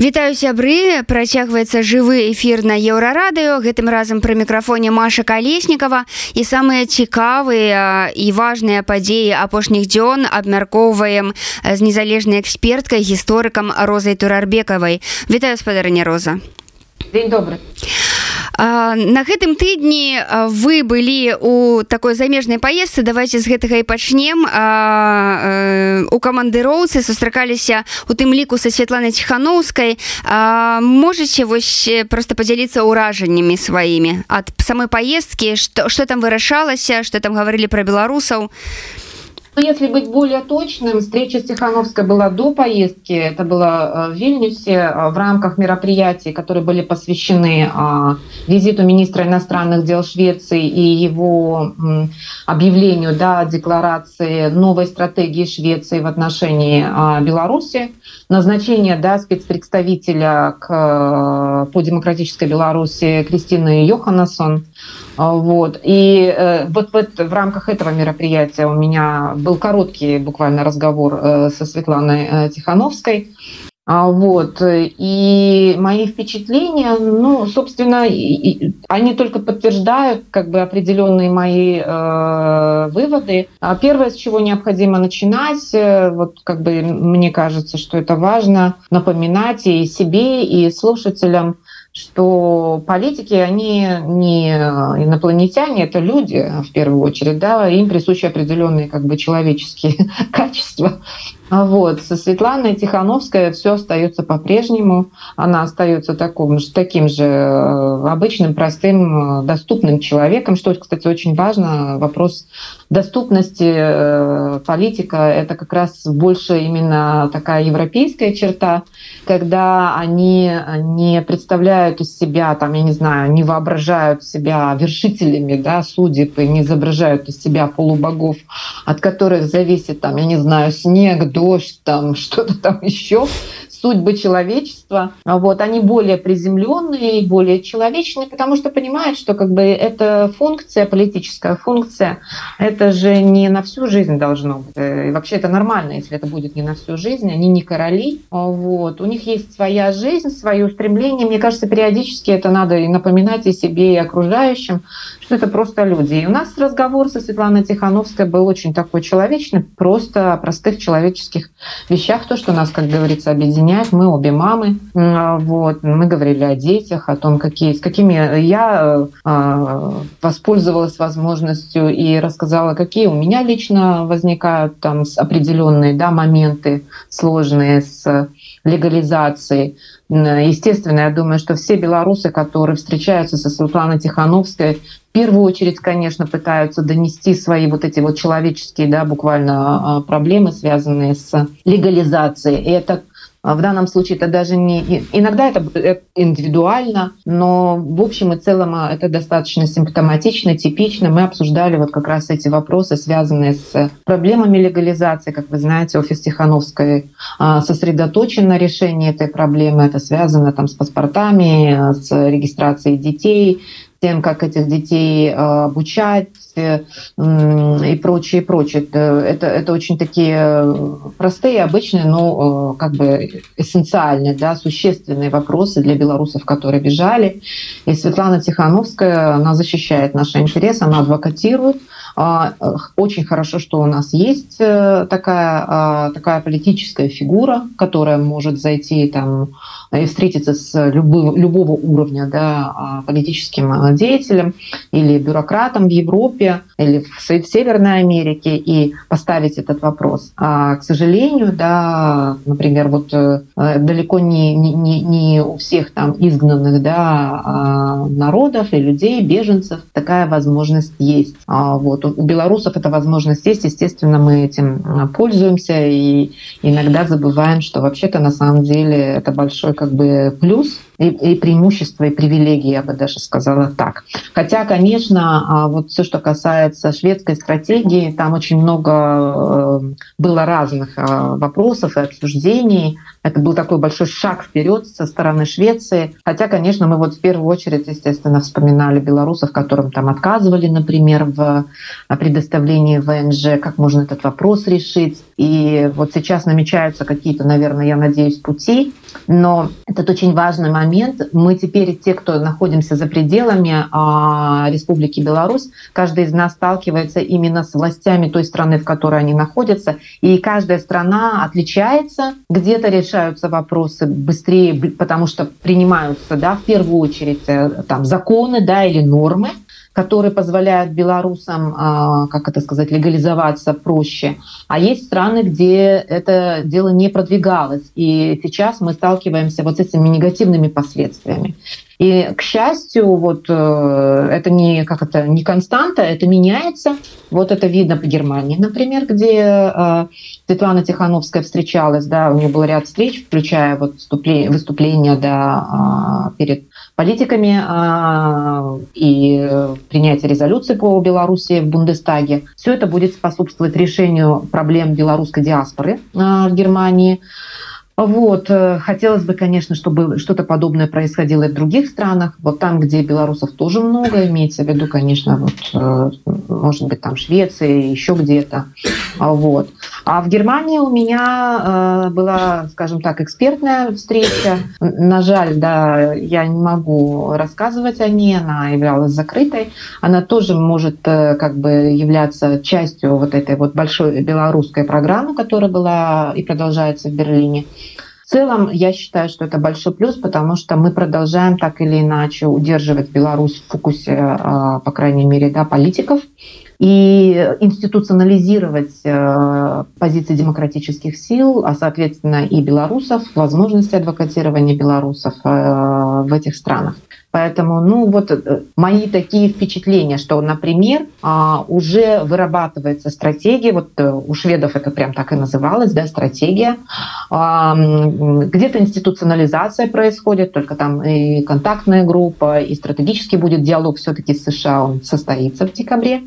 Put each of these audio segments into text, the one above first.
Вітаю сябры працягваецца жывы эфір на еўрарадыё гэтым разам пры мікрафоне Маша калеснікава і самыя цікавыя і важныя падзеі апошніх дзён абмяркоўваем з незалежнай эксперткай гісторыкам розай турарбекавай Вітаю спадарня роза День добрый на гэтым тыдні вы былі у такой замежнай паездцы. Давайте з гэтага і пачнем. Э, у камандыроўцы сустракаліся у тым ліку са Святланай ціхановскай. Можете вось просто подзяліцца ўражаннямі сваімі ад самой паездкі? Что что там вырашалася что там гаварылі про беларусаў? і Ну, если быть более точным, встреча с Тихановской была до поездки. Это было э, в Вильнюсе э, в рамках мероприятий, которые были посвящены а, визиту министра иностранных дел Швеции и его объявлению да, декларации новой стратегии Швеции в отношении Беларуси. Назначение да, спецпредставителя к, э, по демократической Беларуси Кристины Йоханнессон. Вот. И э, вот в, в рамках этого мероприятия у меня был короткий буквально разговор э, со Светланой э, Тихановской. А, вот. И мои впечатления, ну, собственно, они только подтверждают как бы определенные мои э, выводы. А первое, с чего необходимо начинать, вот как бы мне кажется, что это важно напоминать и себе, и слушателям, что политики, они не инопланетяне, это люди в первую очередь, да, им присущи определенные как бы человеческие качества. А вот. Со Светланой Тихановской все остается по-прежнему. Она остается таким, таким же э, обычным, простым, э, доступным человеком, что, кстати, очень важно. Вопрос доступности э, политика — это как раз больше именно такая европейская черта, когда они не представляют из себя, там, я не знаю, не воображают себя вершителями да, судеб и не изображают из себя полубогов, от которых зависит, там, я не знаю, снег, дождь, там что-то там еще, судьбы человечества. Вот, они более приземленные, более человечные, потому что понимают, что как бы это функция, политическая функция, это же не на всю жизнь должно быть. И вообще это нормально, если это будет не на всю жизнь. Они не короли. Вот. У них есть своя жизнь, свое стремление. Мне кажется, периодически это надо и напоминать и себе, и окружающим, что это просто люди. И у нас разговор со Светланой Тихановской был очень такой человечный, просто о простых человеческих вещах, то, что нас, как говорится, объединяет объяснять. Мы обе мамы. Вот. Мы говорили о детях, о том, какие, с какими я э, воспользовалась возможностью и рассказала, какие у меня лично возникают там определенные да, моменты сложные с легализацией. Естественно, я думаю, что все белорусы, которые встречаются со Светланой Тихановской, в первую очередь, конечно, пытаются донести свои вот эти вот человеческие, да, буквально а, проблемы, связанные с легализацией. И это а в данном случае это даже не... Иногда это индивидуально, но в общем и целом а, это достаточно симптоматично, типично. Мы обсуждали вот как раз эти вопросы, связанные с проблемами легализации. Как вы знаете, офис Тихановской а, сосредоточен на решении этой проблемы. Это связано там с паспортами, с регистрацией детей, тем, как этих детей обучать, и прочее, и прочее. Это, это очень такие простые, обычные, но как бы эссенциальные, да, существенные вопросы для белорусов, которые бежали. И Светлана Тихановская, она защищает наши интересы, она адвокатирует. Очень хорошо, что у нас есть э, такая, такая политическая фигура, которая может зайти там, и встретиться с любым, любого уровня да, политическим деятелем или бюрократом в Европе или в Северной Америке и поставить этот вопрос. А, к сожалению, да, например, вот э, далеко не, не, не у всех там изгнанных да, а, народов и людей, беженцев такая возможность есть. А, вот. У белорусов эта возможность есть, естественно, мы этим пользуемся и иногда забываем, что вообще-то на самом деле это большой как бы плюс и, и преимущество, и привилегии, я бы даже сказала так. Хотя, конечно, а, вот все, что касается шведской стратегии, там очень много э, было разных а, вопросов и обсуждений. Это был такой большой шаг вперед со стороны Швеции. Хотя, конечно, мы вот в первую очередь, естественно, вспоминали белорусов, которым там отказывали, например, в предоставлении ВНЖ, как можно этот вопрос решить. И вот сейчас намечаются какие-то, наверное, я надеюсь, пути. Но этот очень важный момент. Мы теперь, те, кто находимся за пределами а, Республики Беларусь, каждый из нас сталкивается именно с властями той страны, в которой они находятся. И каждая страна отличается. Где-то решаются вопросы быстрее, потому что принимаются да, в первую очередь э, там, законы да, или нормы которые позволяют белорусам, а, как это сказать, легализоваться проще. А есть страны, где это дело не продвигалось. И сейчас мы сталкиваемся вот с этими негативными последствиями. И, к счастью, вот э, это не, как это, не константа, это меняется. Вот это видно по Германии, например, где э, Светлана Тихановская встречалась, да, у нее был ряд встреч, включая вот выступления да, перед политиками а, и принятие резолюции по Беларуси в Бундестаге. Все это будет способствовать решению проблем белорусской диаспоры а, в Германии. Вот. Э, хотелось бы, конечно, чтобы что-то подобное происходило и в других странах. Вот там, где белорусов тоже много, имеется в виду, конечно, вот, э, может быть, там Швеция, еще где-то. А, вот. А в Германии у меня э, была, скажем так, экспертная встреча. На жаль, да, я не могу рассказывать о ней, она являлась закрытой. Она тоже может как бы являться частью вот этой вот большой белорусской программы, которая была и продолжается в Берлине. Целом, я считаю, что это большой плюс, потому что мы продолжаем так или иначе удерживать Беларусь в фокусе, а, по крайней мере, да, политиков и институционализировать э, позиции демократических сил, а соответственно и белорусов, возможности адвокатирования белорусов э, в этих странах. Поэтому, ну вот э, мои такие впечатления, что, например, а, уже вырабатывается стратегия, вот э, у шведов это прям так и называлось, да, стратегия, где-то институционализация происходит, только там и контактная группа, и стратегический будет диалог все-таки с США, он состоится в декабре.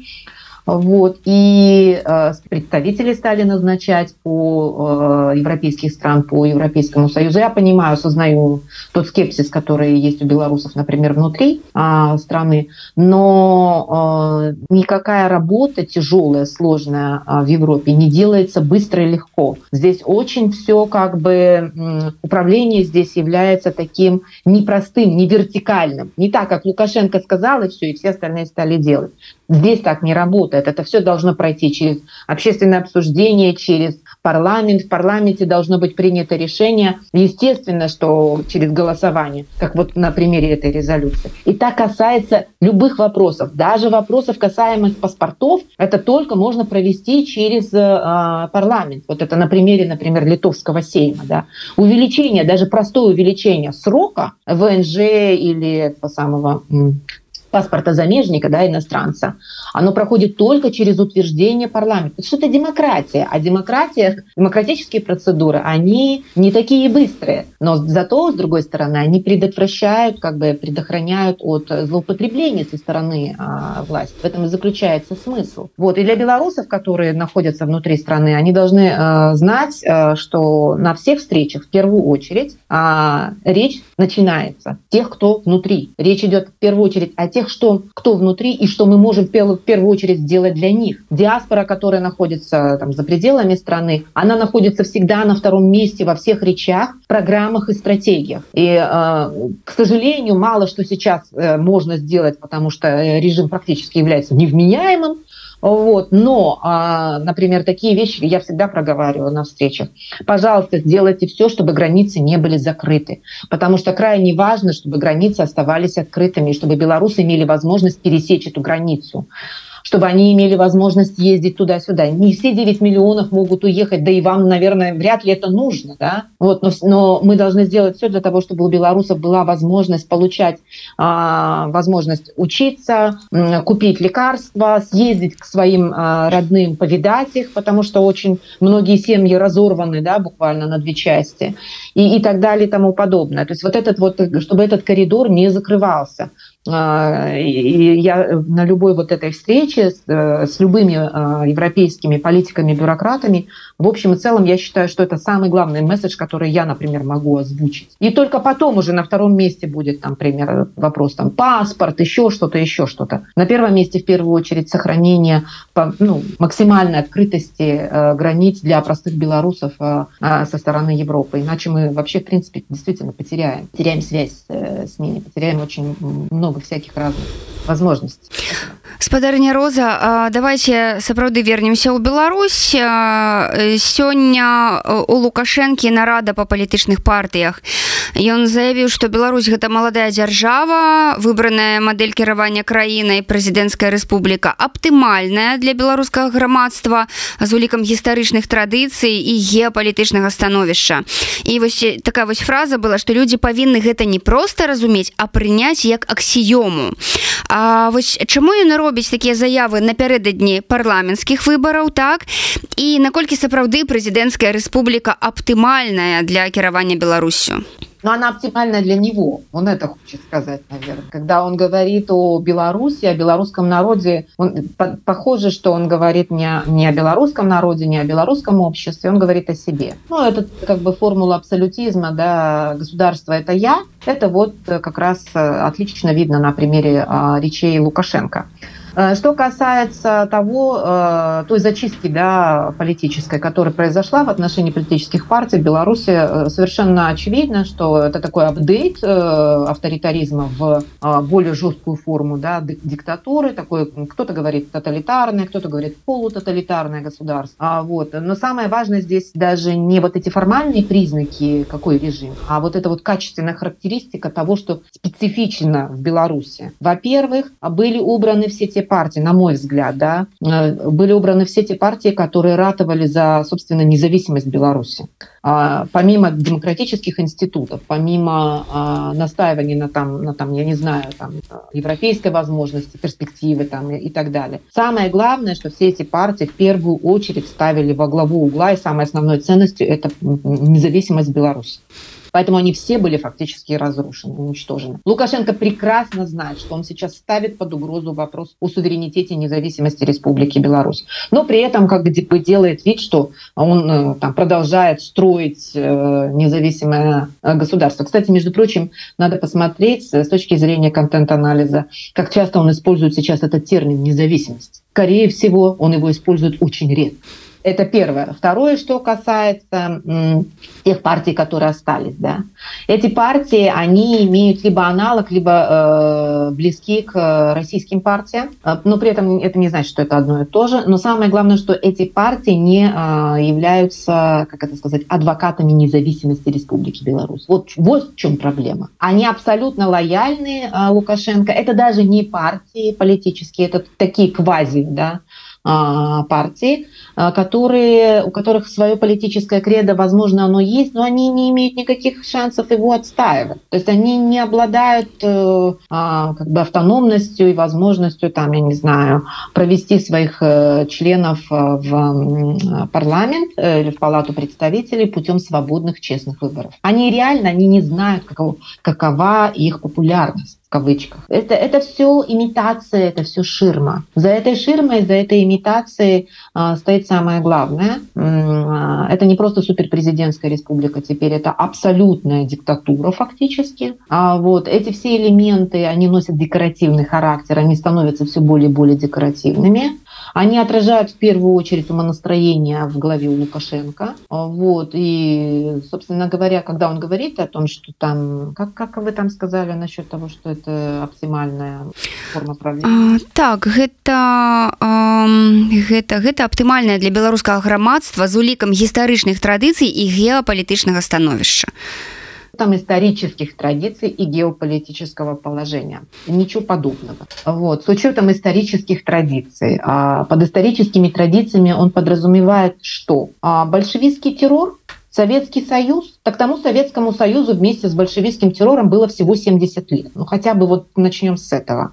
Вот. И э, представители стали назначать по э, европейских стран, по Европейскому Союзу. Я понимаю, осознаю тот скепсис, который есть у белорусов, например, внутри э, страны, но э, никакая работа тяжелая, сложная э, в Европе не делается быстро и легко. Здесь очень все как бы э, управление здесь является таким непростым, не вертикальным. Не так, как Лукашенко сказал, и все, и все остальные стали делать. Здесь так не работает. Это все должно пройти через общественное обсуждение, через парламент. В парламенте должно быть принято решение. Естественно, что через голосование, как вот на примере этой резолюции. И так касается любых вопросов. Даже вопросов, касаемых паспортов, это только можно провести через э, парламент. Вот это на примере, например, литовского сейма. Да. Увеличение, даже простое увеличение срока ВНЖ или по самого паспорта замежника, да, иностранца, оно проходит только через утверждение парламента. Это демократия, а демократия, демократические процедуры, они не такие быстрые, но зато, с другой стороны, они предотвращают, как бы предохраняют от злоупотребления со стороны а, власти. В этом и заключается смысл. Вот. И для белорусов, которые находятся внутри страны, они должны а, знать, а, что на всех встречах в первую очередь а, речь начинается тех, кто внутри. Речь идет в первую очередь о тех, тех, что, кто внутри и что мы можем в первую очередь сделать для них. Диаспора, которая находится там, за пределами страны, она находится всегда на втором месте во всех речах, программах и стратегиях. И, э, к сожалению, мало что сейчас э, можно сделать, потому что э, режим практически является невменяемым. Вот. Но, а, например, такие вещи я всегда проговариваю на встречах. Пожалуйста, сделайте все, чтобы границы не были закрыты. Потому что крайне важно, чтобы границы оставались открытыми, чтобы белорусы имели возможность пересечь эту границу чтобы они имели возможность ездить туда-сюда. Не все 9 миллионов могут уехать, да и вам, наверное, вряд ли это нужно. Да? Вот, но, но мы должны сделать все для того, чтобы у белорусов была возможность получать а, возможность учиться, купить лекарства, съездить к своим а, родным, повидать их, потому что очень многие семьи разорваны да, буквально на две части и, и так далее и тому подобное. То есть вот этот вот, чтобы этот коридор не закрывался. И я на любой вот этой встрече с, с любыми европейскими политиками, бюрократами, в общем и целом, я считаю, что это самый главный месседж, который я, например, могу озвучить. И только потом уже на втором месте будет, там, например, вопрос там паспорт, еще что-то, еще что-то. На первом месте, в первую очередь, сохранение ну, максимальной открытости э, границ для простых белорусов э, э, со стороны Европы. Иначе мы вообще, в принципе, действительно потеряем. Теряем связь э, с ними, потеряем очень много всяких разных возможностей. Спадарня роза давайте сапраўды вернемся ў Беларусь. Сёння у лукашэнкі нарада па палітычных партыях. Ён заявіў што Беларусь гэта маладая дзяржава выбраная мадэль кіравання краінай прэзідэнцкая рэспубліка аптымальная для беларускага грамадства з улікам гістарычных традыцый і геапалітычнага становішча. І вось такая вось фраза была што людзі павінны гэта не проста разумець а прыняць як аксіёму. А вось чаму ён робіць такія заявы напярэдадні парламенцкіх выбараў так і наколькі сапраўды прэзідэнцкая рэспубліка аптымальная для кіравання беларусю но она оптимальна для него. Он это хочет сказать, наверное. Когда он говорит о Беларуси, о белорусском народе, он, по, похоже, что он говорит не, не о белорусском народе, не о белорусском обществе, он говорит о себе. Ну, это как бы формула абсолютизма, да, государство – это я. Это вот как раз отлично видно на примере а, речей Лукашенко. Э, что касается того, э, той зачистки да, политической, которая произошла в отношении политических партий в Беларуси, э, совершенно очевидно, что это такой апдейт авторитаризма в более жесткую форму да, диктатуры, такой, кто-то говорит тоталитарное, кто-то говорит полутоталитарное государство. А вот. Но самое важное здесь даже не вот эти формальные признаки, какой режим, а вот эта вот качественная характеристика того, что специфично в Беларуси. Во-первых, были убраны все те партии, на мой взгляд, да, э, были убраны все те партии, которые ратовали за, собственно, независимость Беларуси. А, помимо демократических институтов, помимо а, настаивания на, там, на там, я не знаю, там, европейской возможности, перспективы там, и, так далее. Самое главное, что все эти партии в первую очередь ставили во главу угла, и самой основной ценностью это независимость Беларуси. Поэтому они все были фактически разрушены, уничтожены. Лукашенко прекрасно знает, что он сейчас ставит под угрозу вопрос о суверенитете и независимости Республики Беларусь. Но при этом как бы делает вид, что он э, там, продолжает строить э, независимое э, государство. Кстати, между прочим, надо посмотреть с точки зрения контент-анализа, как часто он использует сейчас этот термин «независимость». Скорее всего, он его использует очень редко. Это первое. Второе, что касается тех партий, которые остались. Да. Эти партии, они имеют либо аналог, либо э, близки к российским партиям, э, но при этом это не значит, что это одно и то же. Но самое главное, что эти партии не э, являются, как это сказать, адвокатами независимости Республики Беларусь. Вот, вот в чем проблема. Они абсолютно лояльны э, Лукашенко. Это даже не партии политические, это такие квази, да, партии, а, которые, у которых свое политическое кредо, возможно, оно есть, но они не имеют никаких шансов его отстаивать. То есть они не обладают э, а, как бы автономностью и возможностью, там, я не знаю, провести своих э, членов э, в парламент или в палату представителей путем свободных, честных выборов. Они реально, они не знают, какова, какова их популярность кавычках. Это, это все имитация, это все ширма. За этой ширмой, за этой имитацией а, стоит самое главное. А, это не просто суперпрезидентская республика теперь, это абсолютная диктатура фактически. А вот эти все элементы, они носят декоративный характер, они становятся все более и более декоративными. Они отражают в первую очередь умонастроение в голове у Лукашенко. Вот. И, собственно говоря, когда он говорит о том, что там... Как, как вы там сказали насчет того, что это оптимальная форма правления? Так, гэта, гэта, гэта аптымальная для беларускага грамадства з улікам гістарычных традыцый і геапалітычнага становішча там исторических традиций и геополитического положения. Ничего подобного. Вот. С учетом исторических традиций. А под историческими традициями он подразумевает что? Большевистский террор Советский Союз, так тому Советскому Союзу вместе с большевистским террором было всего 70 лет. Ну хотя бы вот начнем с этого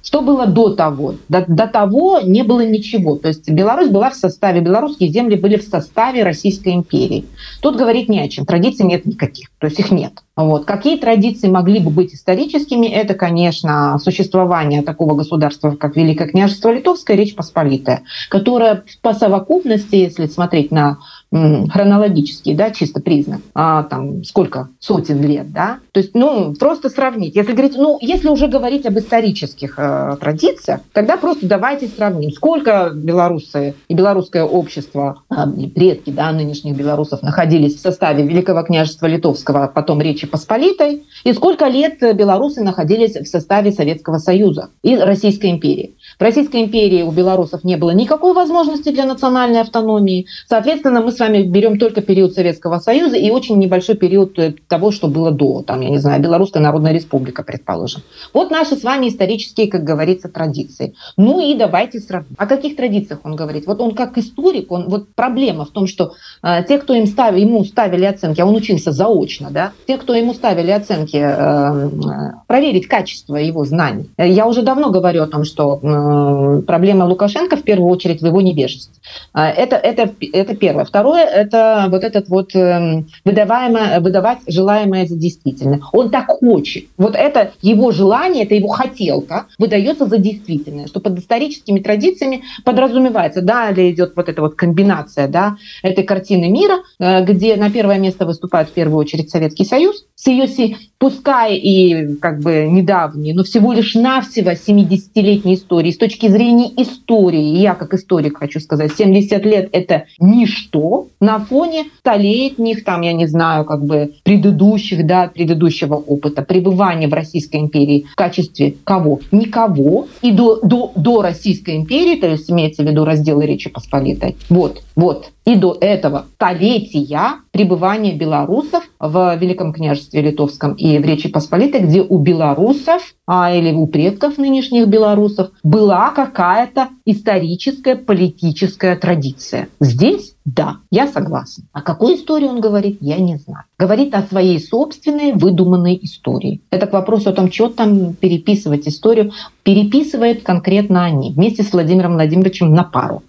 Что было до того? До, до того не было ничего. То есть Беларусь была в составе, белорусские земли были в составе Российской империи. Тут говорить не о чем. Традиций нет никаких. То есть их нет. Вот. Какие традиции могли бы быть историческими? Это, конечно, существование такого государства, как Великое княжество Литовское, Речь Посполитая, которая по совокупности, если смотреть на хронологический, да, чисто признак, а, там сколько сотен лет, да, то есть, ну, просто сравнить. Если говорить, ну, если уже говорить об исторических э, традициях, тогда просто давайте сравним, сколько белорусы и белорусское общество, э, предки, да, нынешних белорусов находились в составе Великого княжества Литовского, а потом Речи Посполитой, и сколько лет белорусы находились в составе Советского Союза и Российской империи. В Российской империи у белорусов не было никакой возможности для национальной автономии. Соответственно, мы с вами берем только период Советского Союза и очень небольшой период э, того, что было до, там, я не знаю, Белорусская Народная Республика, предположим. Вот наши с вами исторические, как говорится, традиции. Ну и давайте сравним. О каких традициях он говорит? Вот он как историк, он, вот проблема в том, что э, те, кто им ставили, ему ставили оценки, а он учился заочно, да, те, кто ему ставили оценки, э, э проверить качество его знаний. Я уже давно говорю о том, что э, проблема Лукашенко в первую очередь в его невежестве. Э, это, это, это первое. Второе – это вот этот вот эм, выдаваемое, выдавать желаемое за действительное. Он так хочет. Вот это его желание, это его хотелка выдается за действительное, что под историческими традициями подразумевается. Далее идет вот эта вот комбинация да, этой картины мира, э, где на первое место выступает в первую очередь Советский Союз с ее, пускай и как бы недавней, но всего лишь навсего 70-летней истории. С точки зрения истории, я как историк хочу сказать, 70 лет – это ничто, на фоне столетних, там, я не знаю, как бы предыдущих, да, предыдущего опыта пребывания в Российской империи в качестве кого? Никого. И до, до, до Российской империи, то есть имеется в виду разделы Речи Посполитой. Вот, вот. И до этого столетия пребывания белорусов в Великом княжестве Литовском и в Речи Посполитой, где у белорусов а, или у предков нынешних белорусов была какая-то историческая политическая традиция. Здесь да, я согласна. О какой истории он говорит, я не знаю. Говорит о своей собственной выдуманной истории. Это к вопросу о том, что там переписывать историю. Переписывает конкретно они вместе с Владимиром Владимировичем на пару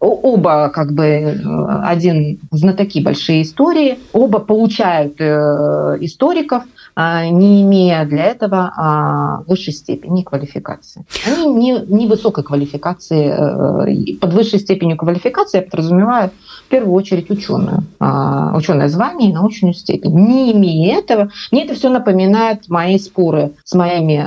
оба как бы э, один знатоки большие истории, оба получают э, историков, не имея для этого а, высшей степени квалификации. Они не, не высокой квалификации, э, под высшей степенью квалификации я подразумеваю в первую очередь ученую, а, ученое звание и научную степень. Не имея этого, мне это все напоминает мои споры с моими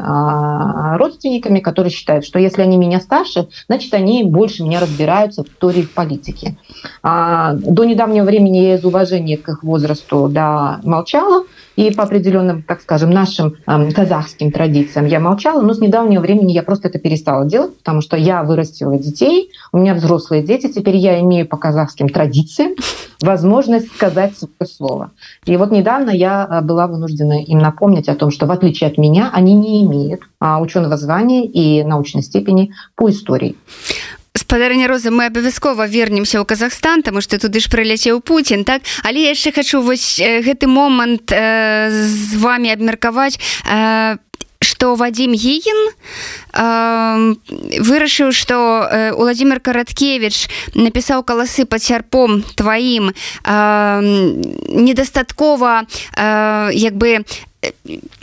родственниками, которые считают, что если они меня старше, значит они больше меня разбираются в истории в политике. До недавнего времени я из уважения к их возрасту да, молчала, и по определенным, так скажем, нашим э, казахским традициям я молчала, но с недавнего времени я просто это перестала делать, потому что я вырастила детей, у меня взрослые дети, теперь я имею по казахским традициям возможность сказать свое слово. И вот недавно я а, была вынуждена им напомнить о том, что в отличие от меня, они не имеют а, ученого звания и научной степени по истории спадарня роза мы абавязкова вернемся ў Казахстан тому что туды ж прыляцеў Путін так? Але яшчэ хочу вось гэты момант э, з вами абмеркаваць э, что Вадим Гігін э, вырашыў что Владимир караткевич напісаў каласы под сярпом тваім э, недастаткова э, як бы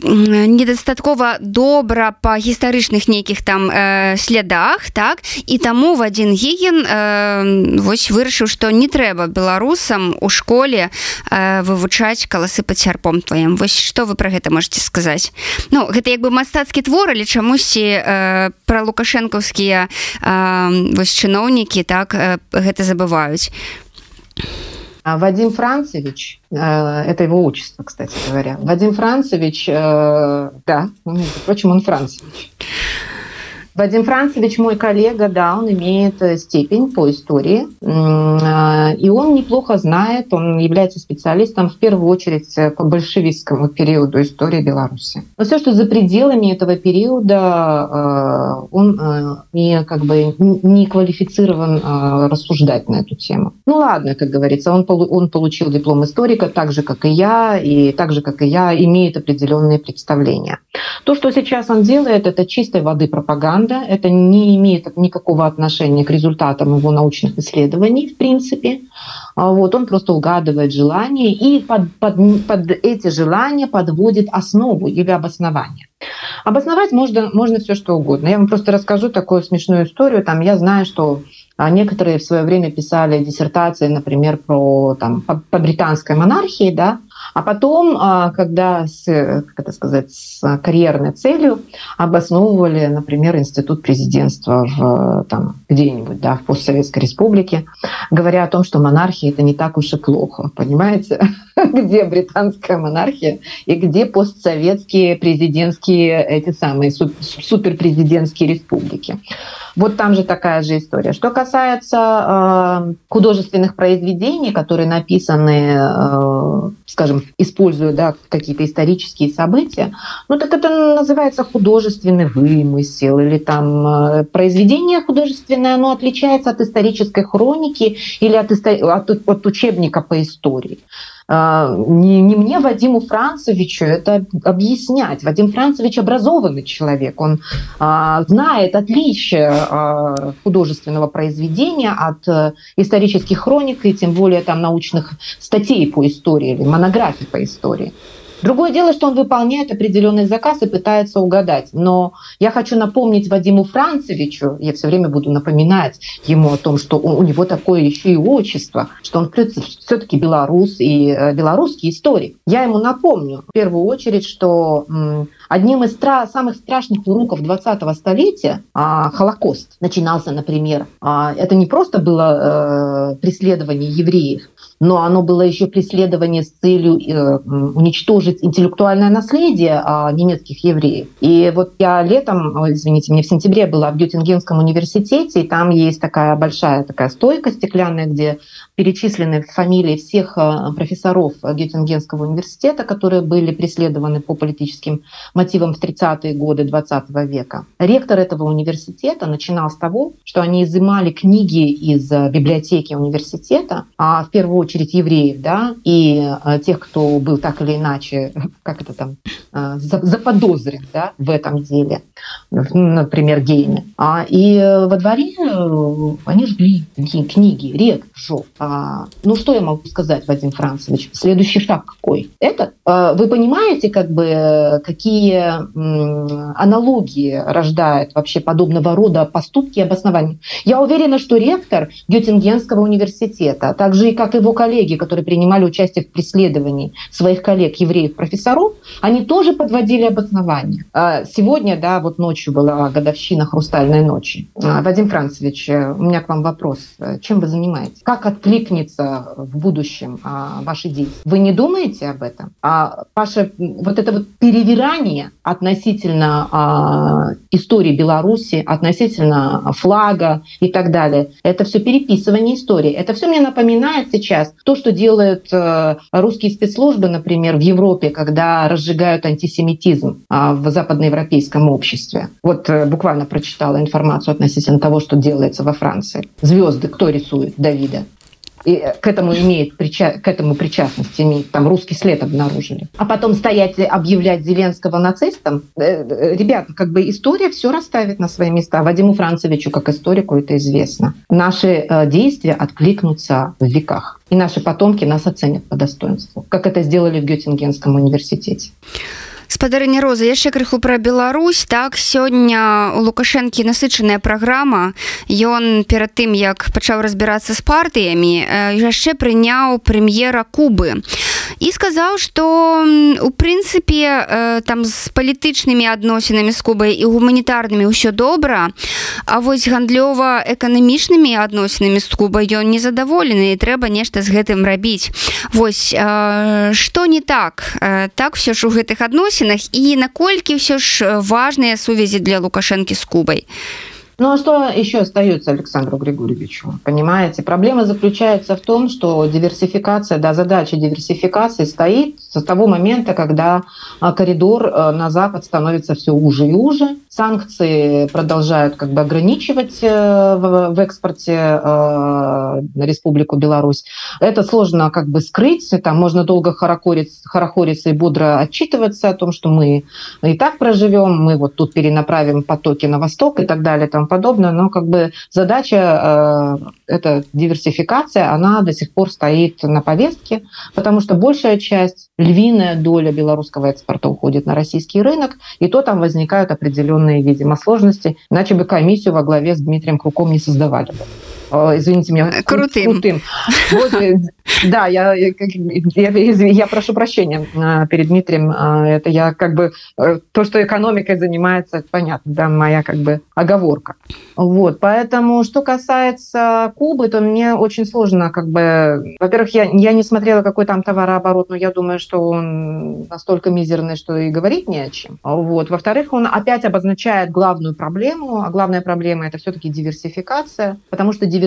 недастаткова добра па гістарычных нейкіх там э, слядах так? І таму в адзін гіген э, вось вырашыў што не трэба беларусам у школе э, вывучаць каласы пад сярпом тваім. Вось што вы пра гэта можете сказаць? Ну гэта як бы мастацкі твор але чамусьці э, пра лукашэнкаўскія э, вось чыноўнікі так э, гэта забываюць Вадим Францевич, э, это его отчество, кстати говоря. Вадим Францевич, э, да, впрочем, он Францевич. Вадим Францевич, мой коллега, да, он имеет э, степень по истории, э, и он неплохо знает, он является специалистом в первую очередь э, по большевистскому периоду истории Беларуси. Но все, что за пределами этого периода, он не, как бы, не квалифицирован рассуждать на эту тему. Ну ладно, как говорится, он, он получил диплом историка так же, как и я, и так же, как и я, имеет определенные представления. То, что сейчас он делает, это чистой воды пропаганда, это не имеет никакого отношения к результатам его научных исследований, в принципе. А вот, он просто угадывает желания и под, под, под эти желания подводит основу или обоснование. Обосновать можно, можно все что угодно. Я вам просто расскажу такую смешную историю. Там, я знаю, что а, некоторые в свое время писали диссертации, например, про там, по, по британской монархии, да, а потом, а, когда с, как это сказать, с карьерной целью обосновывали, например, институт президентства в, там, где-нибудь да, в постсоветской республике, говоря о том, что монархия это не так уж и плохо, понимаете? Где британская монархия и где постсоветские президентские эти самые суперпрезидентские республики. Вот там же такая же история. Что касается э, художественных произведений, которые написаны, э, скажем, используя да, какие-то исторические события, ну так это называется художественный вымысел или там э, произведение художественное, оно отличается от исторической хроники или от, от, от учебника по истории. А, не, не мне, Вадиму Францевичу, это объяснять. Вадим Францевич образованный человек, он а, знает отличие а, художественного произведения от а, исторических хроник и тем более там научных статей по истории или монографий по истории. Другое дело, что он выполняет определенный заказ и пытается угадать. Но я хочу напомнить Вадиму Францевичу, я все время буду напоминать ему о том, что у него такое еще и отчество, что он все-таки белорус и э, белорусский историк. Я ему напомню в первую очередь, что одним из стра- самых страшных уроков 20-го столетия а, Холокост начинался, например. А, это не просто было э, преследование евреев, но оно было еще преследование с целью э, уничтожить интеллектуальное наследие э, немецких евреев. И вот я летом, извините, мне в сентябре была в Геттингенском университете, и там есть такая большая такая стойка стеклянная, где перечислены фамилии всех э, профессоров Геттингенского университета, которые были преследованы по политическим мотивам в 30-е годы 20 века. Ректор этого университета начинал с того, что они изымали книги из библиотеки университета, а в первую очередь евреев, да, и э, тех, кто был так или иначе, как это там, э, заподозрен, да, в этом деле, например, гейны. А, и э, во дворе они жгли книги, рек жег. А, ну, что я могу сказать, Вадим Францевич? Следующий шаг какой? Это, вы понимаете, как бы, какие аналогии рождает вообще подобного рода поступки и обоснования? Я уверена, что ректор Геттингенского университета, а также и как его коллеги, которые принимали участие в преследовании своих коллег-евреев-профессоров, они тоже подводили обоснования. А сегодня, да, вот ночью была годовщина «Хрустальной ночи». А, Вадим Францевич, э, у меня к вам вопрос. Чем вы занимаетесь? Как откликнется в будущем а, ваши действия? Вы не думаете об этом? А ваше вот это вот перевирание относительно истории Беларуси, относительно флага и так далее, это все переписывание истории. Это все мне напоминает сейчас то, что делают э, русские спецслужбы, например, в Европе, когда разжигают антисемитизм а, в западноевропейском обществе. Вот э, буквально прочитала информацию относительно того, что делается во Франции. Звезды кто рисует? Давида и к этому имеет к этому причастность, имеет там русский след обнаружили. А потом стоять объявлять Зеленского нацистом, э, э, ребята, как бы история все расставит на свои места. Вадиму Францевичу, как историку, это известно. Наши э, действия откликнутся в веках. И наши потомки нас оценят по достоинству, как это сделали в Геттингенском университете спадарыня роза яшчэ крыху пра Беларусь. Так сёння у лукашэнкі насычаная праграма. Ён перад тым як пачаў разбірацца з партыямі яшчэ прыняў прэм'ера кубы і сказаў что у прынцыпе там з палітычнымі адносінамі з кубай і гуманітарнымі ўсё добра А вось гандлёва-эканамічнымі адносінамі з кубай ён незадаволены і трэба нешта з гэтым рабіць. Вось что не так? Так все ж у гэтых адносін адносінах і наколькі ўсё ж важныя сувязі для лукашэнкі з кубай Ну а что еще остается Александру Григорьевичу? Понимаете, проблема заключается в том, что диверсификация, да, задача диверсификации стоит с того момента, когда а, коридор э, на Запад становится все уже и уже. Санкции продолжают как бы ограничивать э, в экспорте э, на Республику Беларусь. Это сложно как бы скрыть, там можно долго хорохориться, хорохориться и бодро отчитываться о том, что мы и так проживем, мы вот тут перенаправим потоки на восток и так далее тому подобное, но как бы задача, э, эта диверсификация, она до сих пор стоит на повестке, потому что большая часть, львиная доля белорусского экспорта уходит на российский рынок, и то там возникают определенные, видимо, сложности, иначе бы комиссию во главе с Дмитрием Круком не создавали бы. Э, извините меня, крутым. крутым. Вот, э, да, я, я, я прошу прощения э, перед Дмитрием. Это я как бы то, что экономикой занимается, понятно, да, моя как бы оговорка. Вот, поэтому, что касается Кубы, то мне очень сложно, как бы, во-первых, я, я не смотрела, какой там товарооборот, но я думаю, что он настолько мизерный, что и говорить не о чем. Вот, во-вторых, он опять обозначает главную проблему, а главная проблема это все-таки диверсификация, потому что диверсификация,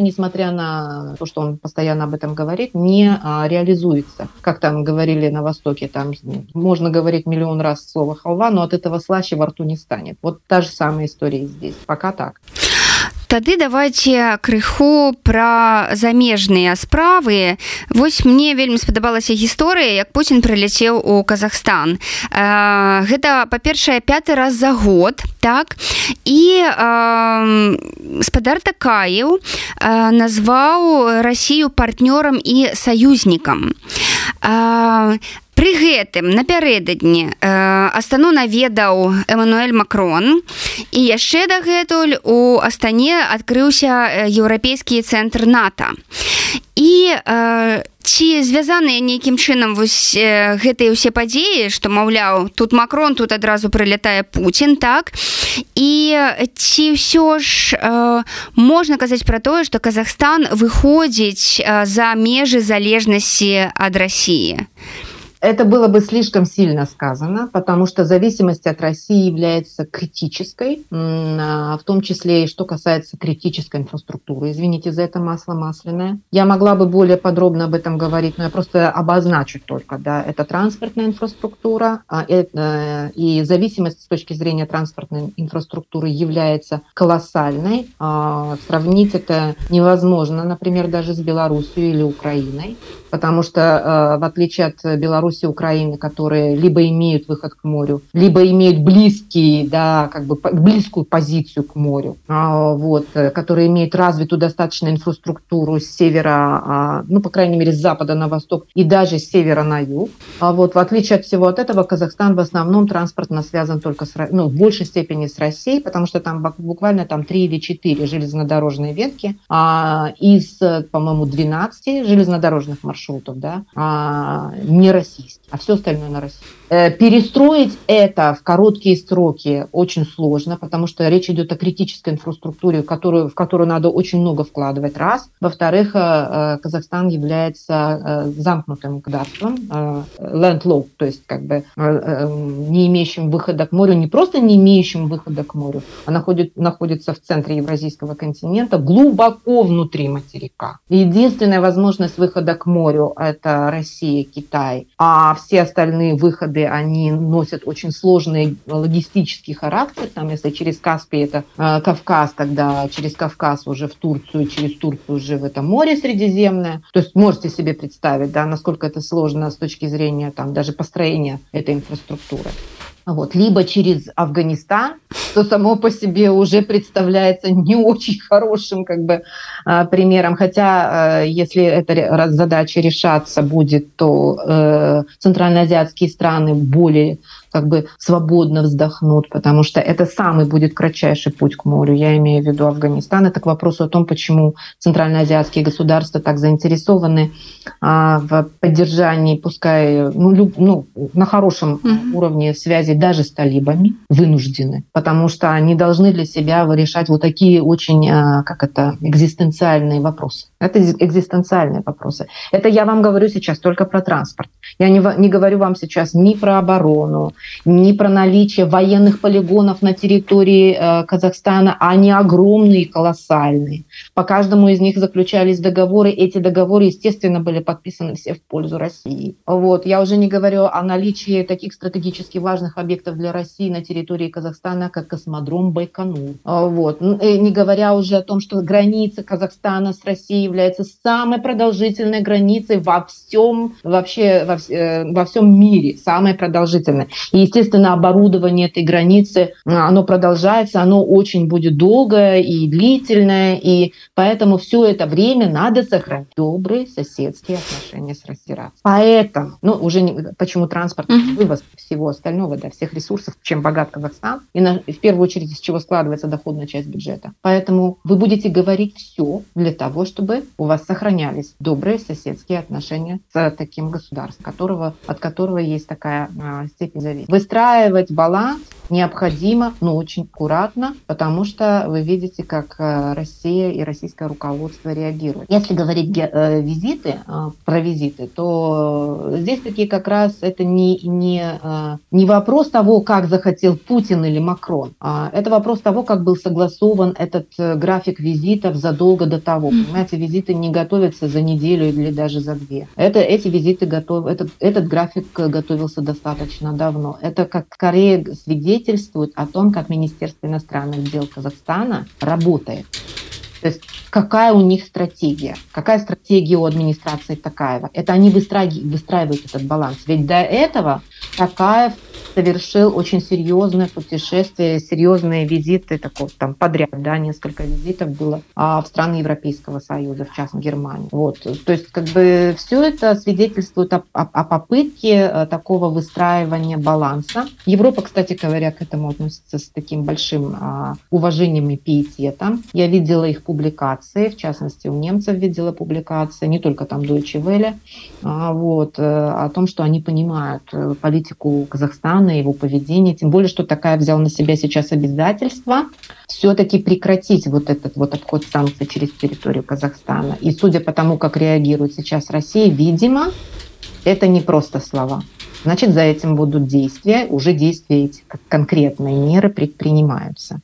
несмотря на то, что он постоянно об этом говорит, не а, реализуется. Как там говорили на Востоке, там можно говорить миллион раз слово халва, но от этого слаще во рту не станет. Вот та же самая история здесь. Пока так. Тады давайте крыху пра замежныя справы. Вось мне вельмі спадабалася гісторыя як Путін прыляцеў у Казахстан. Э, гэта па-першае пяты раз за год так? І э, спадар такаеў э, назваў Расію партнёрам і саюзнікам. Э, Пры гэтым напярэдадні э, астану наведаў Эмануэль Макрон і яшчэ дагэтуль у Астане адкрыўся еўрапейскі цэнтр НАТО. І э, ці звязаныя нейкім чынам вось э, гэтыя ўсе падзеі, што маўляў, тут Макрон тут адразу прылятае Пуін так. І ці ўсё ж э, можна казаць пра тое, што Казахстан выходзіць э, за межы залежнасці ад рассіі. Это было бы слишком сильно сказано, потому что зависимость от России является критической, а, в том числе и что касается критической инфраструктуры. Извините за это масло масляное. Я могла бы более подробно об этом говорить, но я просто обозначу только. Да, это транспортная инфраструктура, а, и зависимость с точки зрения транспортной инфраструктуры является колоссальной. А, сравнить это невозможно, например, даже с Белоруссией или Украиной, потому что в отличие от Беларуси, Беларуси, Украины, которые либо имеют выход к морю, либо имеют близкий, да, как бы близкую позицию к морю, а, вот, э, которые имеют развитую достаточно инфраструктуру с севера, а, ну, по крайней мере, с запада на восток и даже с севера на юг. А вот, в отличие от всего от этого, Казахстан в основном транспортно связан только с, ну, в большей степени с Россией, потому что там буквально там три или четыре железнодорожные ветки из, по-моему, 12 железнодорожных маршрутов, да, не России российский, а все остальное на России. Э, перестроить это в короткие сроки очень сложно, потому что речь идет о критической инфраструктуре, которую, в которую надо очень много вкладывать, раз. Во-вторых, э, э, Казахстан является замкнутым государством, landlocked, то есть как бы не имеющим выхода к морю, не просто не имеющим выхода к морю, а находит, находится в центре Евразийского континента, глубоко внутри материка. Единственная возможность выхода к морю – это Россия, Китай, а все остальные выходы, они носят очень сложный логистический характер. Там, если через Каспий это э, Кавказ, тогда через Кавказ уже в Турцию, через Турцию уже в это море Средиземное. То есть можете себе представить, да, насколько это сложно с точки зрения там, даже построения этой инфраструктуры вот, либо через Афганистан, что само по себе уже представляется не очень хорошим как бы, а, примером. Хотя, э, если эта задача решаться будет, то э, центральноазиатские страны более как бы свободно вздохнут, потому что это самый будет кратчайший путь к морю. Я имею в виду Афганистан. Это к вопросу о том, почему центральноазиатские государства так заинтересованы а, в поддержании, пускай ну, люб, ну, на хорошем mm-hmm. уровне связи даже с талибами, вынуждены, потому что они должны для себя решать вот такие очень, э, как это, экзистенциальные вопросы. Это экзистенциальные вопросы. Это я вам говорю сейчас только про транспорт. Я не, не говорю вам сейчас ни про оборону, ни про наличие военных полигонов на территории э, Казахстана. Они огромные, колоссальные. По каждому из них заключались договоры. Эти договоры, естественно, были подписаны все в пользу России. Вот. Я уже не говорю о наличии таких стратегически важных объектов для России на территории Казахстана, как космодром Байконур. Вот. Не говоря уже о том, что граница Казахстана с Россией является самой продолжительной границей во всем, вообще во, э, во всем мире, самой продолжительной. И, естественно, оборудование этой границы, оно продолжается, оно очень будет долгое и длительное, и поэтому все это время надо сохранить добрые соседские отношения с Россией. Поэтому, ну, уже не, почему транспорт, mm-hmm. вывоз всего остального, да, всех ресурсов, чем богат Казахстан, и на, в первую очередь из чего складывается доходная часть бюджета. Поэтому вы будете говорить все для того, чтобы у вас сохранялись добрые соседские отношения с таким государством, которого, от которого есть такая а, степень зависимости. Выстраивать баланс необходимо, но очень аккуратно, потому что вы видите, как а, Россия и российское руководство реагируют. Если говорить э, визиты, э, про визиты, то здесь такие как раз это не, не, э, не вопрос того, как захотел Путин или Макрон, а это вопрос того, как был согласован этот график визитов задолго до того. Понимаете, визиты не готовятся за неделю или даже за две. Это, эти визиты готов, этот, этот график готовился достаточно давно. Это как скорее свидетельствует о том, как Министерство иностранных дел Казахстана работает. То есть какая у них стратегия, какая стратегия у администрации Такаева. Это они выстраивают этот баланс. Ведь до этого Такаев совершил очень серьезное путешествие, серьезные визиты, такой там подряд, да, несколько визитов было а, в страны Европейского Союза, в частности Германии. Вот, то есть как бы все это свидетельствует о, о, о попытке э, такого выстраивания баланса. Европа, кстати говоря, к этому относится с таким большим а, уважением и пиететом. Я видела их публикации, в частности у немцев видела публикации, не только там Deutsche Welle, а, вот, э, о том, что они понимают э, политику Казахстана Казахстана, его поведение, тем более, что такая взял на себя сейчас обязательство все-таки прекратить вот этот вот обход санкций через территорию Казахстана. И судя по тому, как реагирует сейчас Россия, видимо, это не просто слова. Значит, за этим будут действия, уже действия эти, конкретные меры предпринимаются.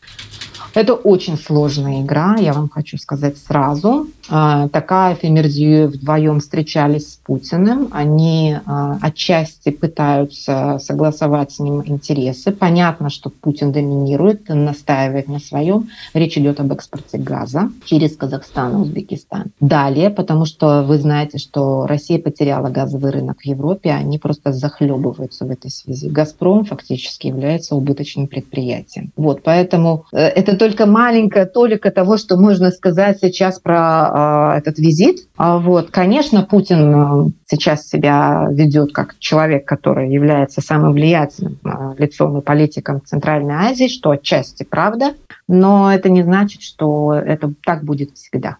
Это очень сложная игра, я вам хочу сказать сразу. А, Такаев и Мерзиев вдвоем встречались с Путиным. Они а, отчасти пытаются согласовать с ним интересы. Понятно, что Путин доминирует, настаивает на своем. Речь идет об экспорте газа через Казахстан и Узбекистан. Далее, потому что вы знаете, что Россия потеряла газовый рынок в Европе, они просто захлебываются в этой связи. «Газпром» фактически является убыточным предприятием. Вот, поэтому э, это только маленькая толика того, что можно сказать сейчас про этот визит. А вот, конечно, Путин э, сейчас себя ведет как человек, который является самым влиятельным э, лицом и политиком Центральной Азии, что отчасти правда, но это не значит, что это так будет всегда.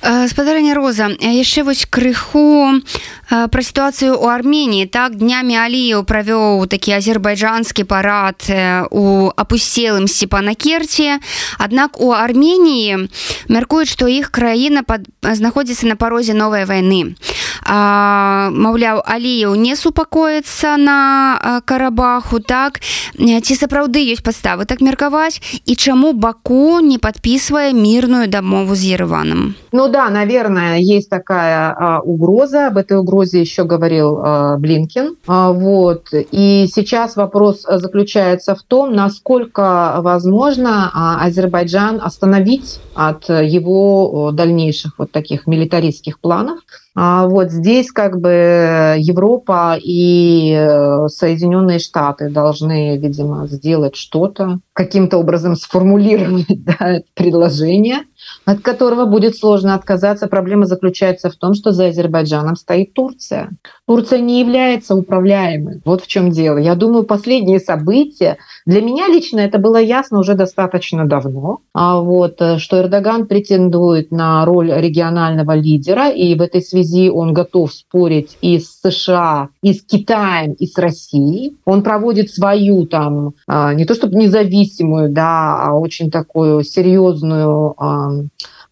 Э, спадарня роза яшчэ вось крыху пра сітуацыю у армении. Так днямі аліяў правёў такі азербайджанскі парад у апусцелым сепанакерце аднак у армении мяркуюць што іх краіна пад знаходзіцца на парозе новай вайны маўляў аліяў не супакоіцца на карабаху так ці сапраўды ёсць падставы так меркаваць. І чаму баку не подписывая мирную домову с ереваном. Ну да наверное есть такая а, угроза. Об этой угрозе еще говорил а, блинкин. А, вот. И сейчас вопрос заключается в том насколько возможно а, азербайджан остановить от его дальнейших вот таких милитаристских планов а вот здесь как бы Европа и э, Соединенные Штаты должны, видимо, сделать что-то, каким-то образом сформулировать да, предложение, от которого будет сложно отказаться. Проблема заключается в том, что за Азербайджаном стоит Турция. Турция не является управляемой. Вот в чем дело. Я думаю, последние события, для меня лично это было ясно уже достаточно давно, а вот, э, что Эрдоган претендует на роль регионального лидера, и в этой связи он готов спорить и с США, и с Китаем, и с Россией. Он проводит свою там, а, не то чтобы независимую, да, а очень такую серьезную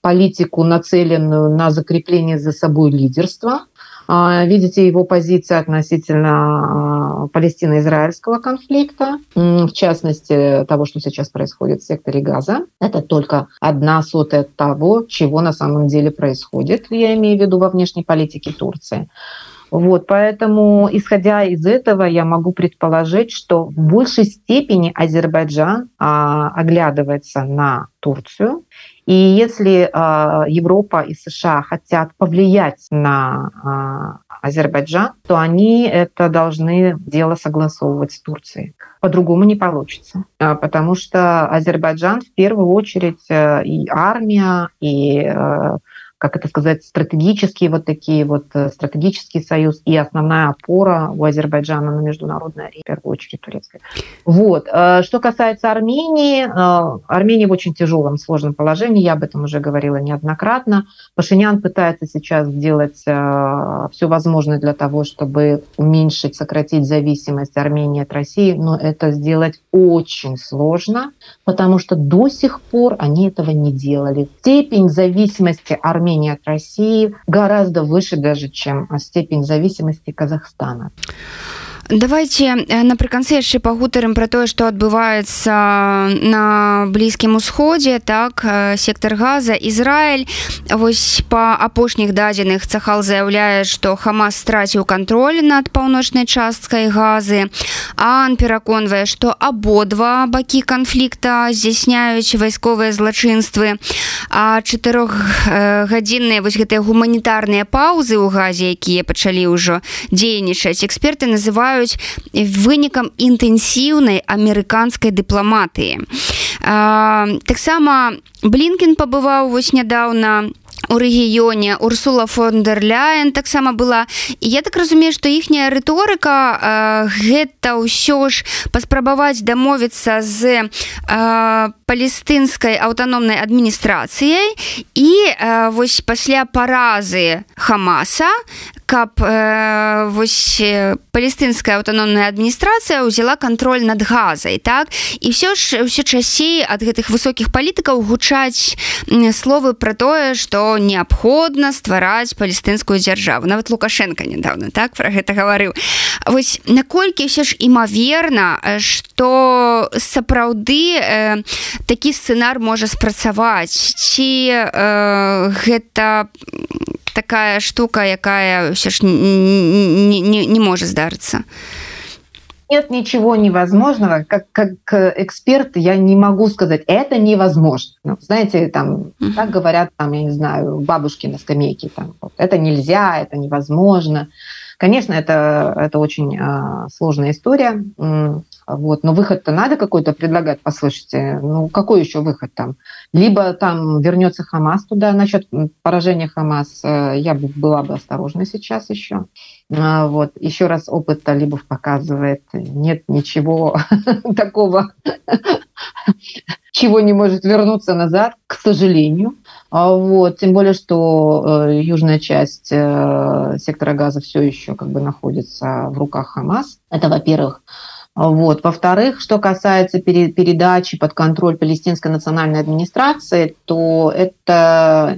политику, нацеленную на закрепление за собой лидерства. А, видите его позиции относительно а, палестино-израильского конфликта, в частности того, что сейчас происходит в секторе Газа. Это только одна сотая того, чего на самом деле происходит, я имею в виду во внешней политике Турции. Вот, поэтому, исходя из этого, я могу предположить, что в большей степени Азербайджан а, оглядывается на Турцию. И если а, Европа и США хотят повлиять на а, Азербайджан, то они это должны дело согласовывать с Турцией. По-другому не получится, а, потому что Азербайджан в первую очередь э, и армия, и э, как это сказать, стратегические вот такие вот, э, стратегический союз и основная опора у Азербайджана на международной арене, в первую очередь турецкой. Вот. Э, что касается Армении, э, Армения в очень тяжелом, сложном положении, я об этом уже говорила неоднократно. Пашинян пытается сейчас сделать все возможное для того, чтобы уменьшить, сократить зависимость Армении от России, но это сделать очень сложно, потому что до сих пор они этого не делали. Степень зависимости Армении Армении от России гораздо выше даже, чем степень зависимости Казахстана. Давайте э, напрыканцы яшчэ пагутарым про тое што адбываецца на блізкім усходзе так э, сектор газа Ізраиль вось по апошніх дадзеных цахал заявляе што хамас страціў кантроль над паўночнай часткай газы ан пераконвае што абодва бакі канфлікта здзяйсняюць вайсковыя злачынствы. А чатырохгадзінныя вось гэтыя гуманітарныя паўзы ў газе якія пачалі ўжо дзейнічаць эксперты называют называюць вынікам інтэнсіўнай амерыканскай дыпламатыі таксама блинкін пабываў вось нядаўна у рэгіёне. Урсула фондерляен таксама была. І я так разумею што іхняя рыторыка э, гэта ўсё ж паспрабаваць дамовіцца з э, палестынскай аўтаномнай адміністрацыяй. І э, вось пасля паразы хамаса каб э, вось палестынская аўтаномная адміністрацыя ўзяла кантроль над газай так? І все ж ўсё часей ад гэтых высокіх палітыкаў гучаць словы пра тое што неабходна ствараць палестынскую дзяржаву. Нават лукашенко недавно так про гэта гаварыў. Вось наколькі ўсё ж імаверна что сапраўды э, такі сцэнар можа спрацаваць? Ці э, гэта такая штука якая все ж не, не, не может здарыцца нет ничего невозможного как как эксперт я не могу сказать это невозможно. Ну, знаете там так говорят там я не знаю бабушки на скамейке там вот, это нельзя это невозможно. Конечно это это очень э, сложная история вот но выход-то надо какой-то предлагать послушайте. Ну какой еще выход там? Либо там вернется хамас туда. Насчет поражения хамас э, я бы была бы осторожна сейчас еще а, вот. Еще раз опыт талибов показывает нет ничего такого чего не может вернуться назад к сожалению. А, вот. Тем более что э, южная часть э, сектора газа все еще как бы находится в руках хамас. Это во-первых вот. Во-вторых, что касается передачи под контроль палестинской национальной администрации, то это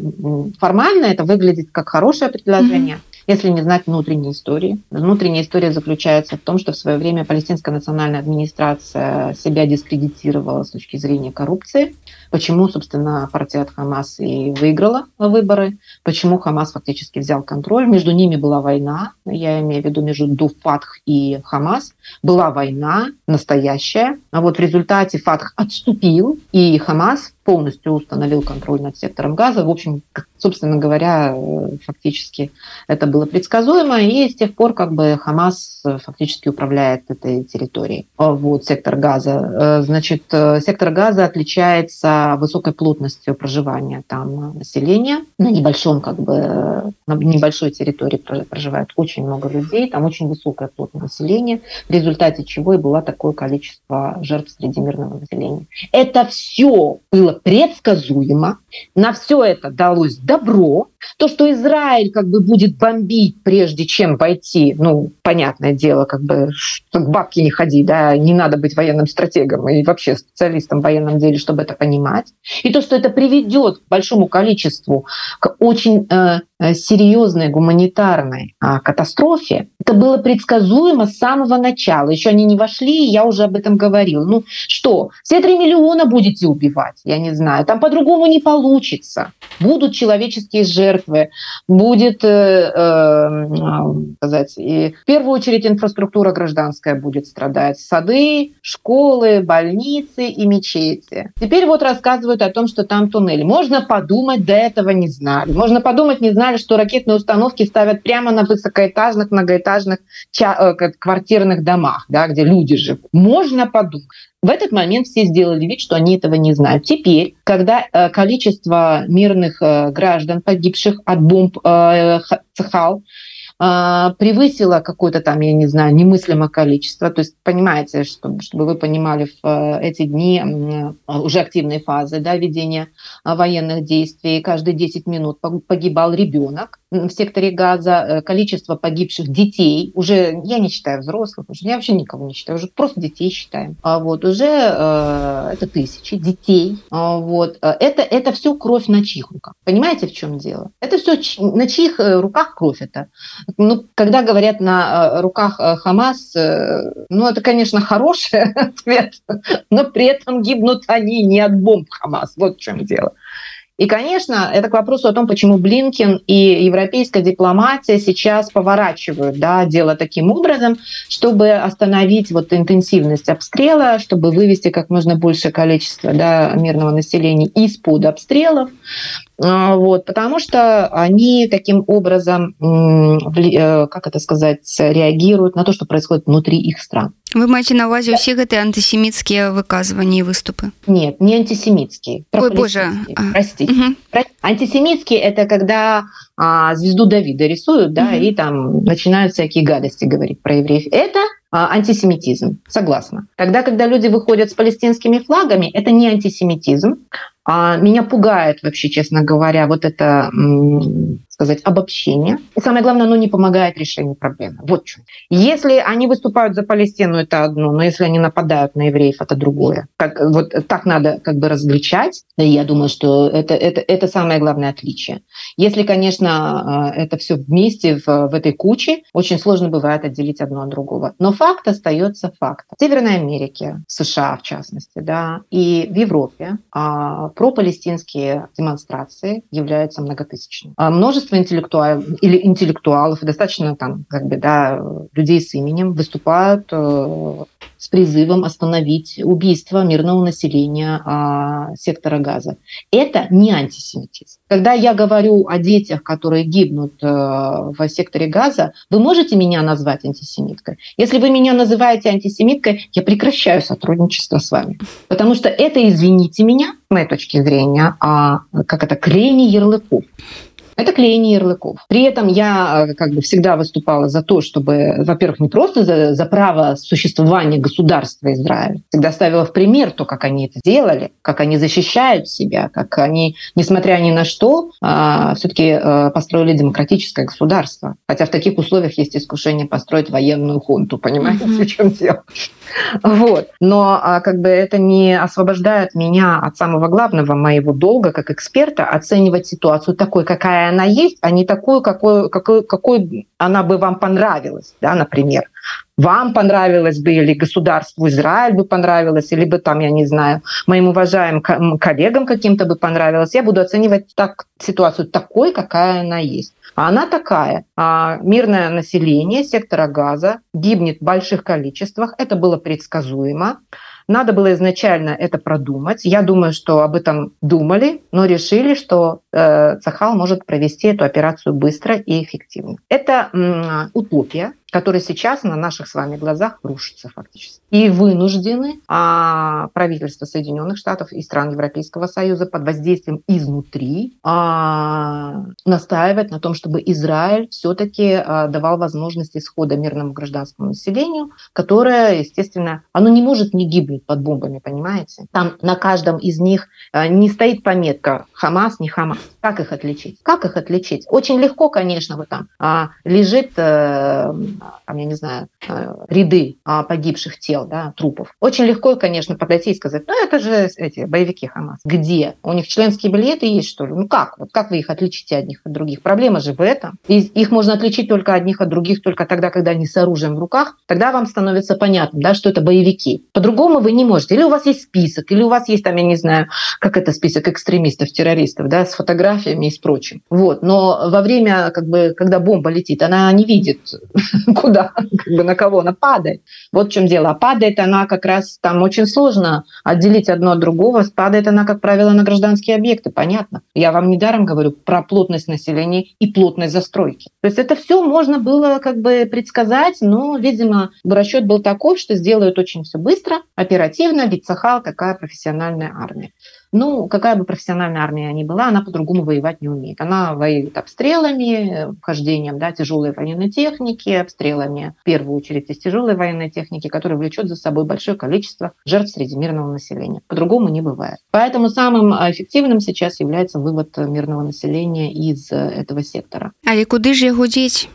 формально это выглядит как хорошее предложение. Mm-hmm если не знать внутренней истории. Внутренняя история заключается в том, что в свое время палестинская национальная администрация себя дискредитировала с точки зрения коррупции. Почему, собственно, партия Хамас и выиграла выборы, почему Хамас фактически взял контроль. Между ними была война, я имею в виду между Дуфатх и Хамас. Была война настоящая. А вот в результате Фатх отступил, и Хамас полностью установил контроль над сектором газа. В общем, собственно говоря, фактически это было предсказуемо, и с тех пор как бы Хамас фактически управляет этой территорией. Вот сектор газа. Значит, сектор газа отличается высокой плотностью проживания там населения. На небольшом как бы, на небольшой территории проживает очень много людей, там очень высокая плотность населения, в результате чего и было такое количество жертв среди мирного населения. Это все было предсказуемо. На все это далось добро. То, что Израиль как бы будет бомбить, прежде чем войти, ну, понятное дело, как бы к бабке не ходи, да, не надо быть военным стратегом и вообще специалистом в военном деле, чтобы это понимать. И то, что это приведет к большому количеству, к очень э, серьезной гуманитарной э, катастрофе, это было предсказуемо с самого начала. Еще они не вошли, я уже об этом говорила. Ну что, все три миллиона будете убивать? Я не знаю. Там по-другому не получится. Будут человеческие жертвы, будет, э, э, сказать, и в первую очередь инфраструктура гражданская будет страдать. Сады, школы, больницы и мечети. Теперь вот рассказывают о том, что там туннель. Можно подумать, до этого не знали. Можно подумать, не знали, что ракетные установки ставят прямо на высокоэтажных, многоэтажных э, квартирных домах, да, где люди живут. Можно подумать. В этот момент все сделали вид, что они этого не знают. Теперь, когда э, количество мирных э, граждан, погибших от бомб Цехал, превысило какое-то там, я не знаю, немыслимое количество. То есть, понимаете, чтобы, чтобы вы понимали, в эти дни уже активной фазы да, ведения военных действий, каждые 10 минут погибал ребенок в секторе Газа, э, количество погибших детей, уже я не считаю взрослых, уже я вообще никого не считаю, уже просто детей считаем. А вот уже э, это тысячи детей. А вот э, это это все кровь на чьих руках. Понимаете, в чем дело? Это все на чьих э, руках кровь это. Ну, когда говорят на руках Хамас, ну это, конечно, хороший ответ, но при этом гибнут они не от бомб Хамас. Вот в чем дело. И, конечно, это к вопросу о том, почему Блинкин и европейская дипломатия сейчас поворачивают да, дело таким образом, чтобы остановить вот интенсивность обстрела, чтобы вывести как можно большее количество да, мирного населения из-под обстрелов. А, вот, потому что они таким образом, э, как это сказать, реагируют на то, что происходит внутри их стран. Вы маете на увазе все эти антисемитские выказывания и выступы? Нет, не антисемитские. Ой, боже. Простите. Угу. Антисемитские – это когда а, звезду Давида рисуют, да, угу. и там начинают всякие гадости говорить про евреев. Это а, антисемитизм, согласна. Тогда, когда люди выходят с палестинскими флагами, это не антисемитизм. А меня пугает вообще, честно говоря, вот это сказать, обобщение. И самое главное, оно не помогает решению проблемы. Вот что. Если они выступают за Палестину, это одно, но если они нападают на евреев, это другое. Как, вот так надо как бы различать. И я думаю, что это, это, это самое главное отличие. Если, конечно, э, это все вместе в, в этой куче, очень сложно бывает отделить одно от другого. Но факт остается фактом. В Северной Америке, в США в частности, да, и в Европе а, пропалестинские демонстрации являются многотысячными. А множество множество интеллектуалов или интеллектуалов, достаточно там как бы да людей с именем выступают э, с призывом остановить убийство мирного населения э, сектора Газа. Это не антисемитизм. Когда я говорю о детях, которые гибнут э, в секторе Газа, вы можете меня назвать антисемиткой? Если вы меня называете антисемиткой, я прекращаю сотрудничество с вами, потому что это, извините меня, с моей точки зрения, а, как это клеение ярлыков. Это клеение ярлыков. При этом я э, как бы всегда выступала за то, чтобы, во-первых, не просто за, за право существования государства Израиль, всегда ставила в пример то, как они это делали, как они защищают себя, как они, несмотря ни на что, а, все-таки а, построили демократическое государство. Хотя в таких условиях есть искушение построить военную хунту, понимаете, mm-hmm. в чем дело? Вот. Но а, как бы это не освобождает меня от самого главного моего долга как эксперта оценивать ситуацию такой, какая она есть, а не такую, какой, какой, какой она бы вам понравилась, да, например. Вам понравилось бы, или государству Израиль бы понравилось, или бы там, я не знаю, моим уважаемым коллегам каким-то бы понравилось. Я буду оценивать так, ситуацию такой, какая она есть. А она такая. А мирное население сектора газа гибнет в больших количествах. Это было предсказуемо. Надо было изначально это продумать. Я думаю, что об этом думали, но решили, что э, Цахал может провести эту операцию быстро и эффективно. Это м, утопия, который сейчас на наших с вами глазах рушится фактически. И вынуждены а, правительство Соединенных Штатов и стран Европейского Союза под воздействием изнутри а, настаивать на том, чтобы Израиль все-таки а, давал возможность исхода мирному гражданскому населению, которое, естественно, оно не может не гибнуть под бомбами, понимаете? Там на каждом из них а, не стоит пометка «Хамас», не «Хамас». Как их отличить? Как их отличить? Очень легко, конечно, вот там а, лежит, а, там, я не знаю, а, ряды а, погибших тел, да, трупов. Очень легко, конечно, подойти и сказать, ну это же эти боевики Хамас. Где? У них членские билеты есть, что ли? Ну как? Вот как вы их отличите одних от других? Проблема же в этом. И их можно отличить только одних от других только тогда, когда они с оружием в руках. Тогда вам становится понятно, да, что это боевики. По-другому вы не можете. Или у вас есть список, или у вас есть там, я не знаю, как это список экстремистов, террористов, да, с фотографиями и с прочим. Вот. Но во время, как бы, когда бомба летит, она не видит, куда, как бы, на кого она падает. Вот в чем дело. А падает она как раз, там очень сложно отделить одно от другого. Падает она, как правило, на гражданские объекты, понятно. Я вам недаром говорю про плотность населения и плотность застройки. То есть это все можно было как бы предсказать, но, видимо, расчет был такой, что сделают очень все быстро, оперативно, ведь Сахал такая профессиональная армия. Ну, какая бы профессиональная армия ни была, она по-другому воевать не умеет. Она воюет обстрелами, вхождением да, тяжелой военной техники, обстрелами в первую очередь из тяжелой военной техники, которая влечет за собой большое количество жертв среди мирного населения. По-другому не бывает. Поэтому самым эффективным сейчас является вывод мирного населения из этого сектора. А и куда же его деть?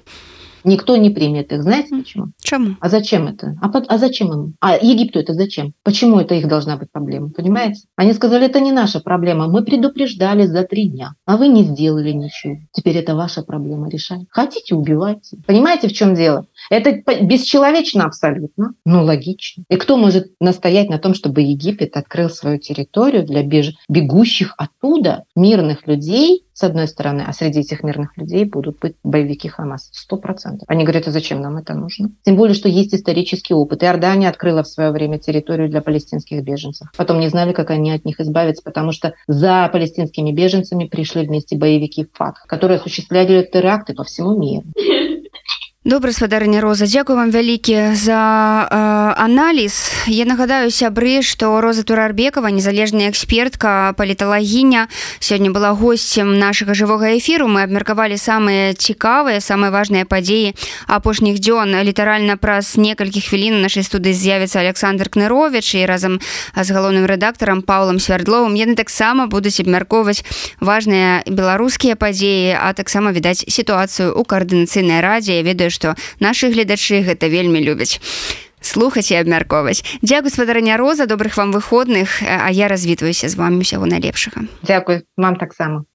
Никто не примет их. Знаете почему? Чему? А зачем это? А, под, а зачем им? А Египту это зачем? Почему это их должна быть проблема? Понимаете? Они сказали, это не наша проблема. Мы предупреждали за три дня, а вы не сделали ничего. Теперь это ваша проблема решать. Хотите, убивайте. Понимаете, в чем дело? Это бесчеловечно абсолютно, но логично. И кто может настоять на том, чтобы Египет открыл свою территорию для беж... бегущих оттуда мирных людей, с одной стороны, а среди этих мирных людей будут быть боевики Хамас. Сто процентов. Они говорят, а зачем нам это нужно? Тем более, что есть исторический опыт. Иордания открыла в свое время территорию для палестинских беженцев. Потом не знали, как они от них избавиться, потому что за палестинскими беженцами пришли вместе боевики ФАТ, которые осуществляли теракты по всему миру. Добра спадарня роза. Дзякую вам вялікі за э, аналіз я нагадаю сябры што роза турарбекова незалежная экспертка паліталагіня сёння была гостцем нашага жывога эфіру мы абмеркавалі самыя цікавыя самыя важныя падзеі апошніх дзён. Літаральна праз некалькі хвілін нашай студыі з'явіцца александр кнырович і разам з галоўным рэдактарам паулам свярдловым яны таксама будуць абмяркоўваць важныя беларускія падзеі а таксама відаць сітуацыю у каардынацыйнай радзе. Я ведаю што нашы гледачы гэта вельмі любяць слухаць і абмяркоўваць. Дзякуй спадарня роза добрых вам выходных а я развітваюся з вами усяго найлепшага. Дзякуй вам таксама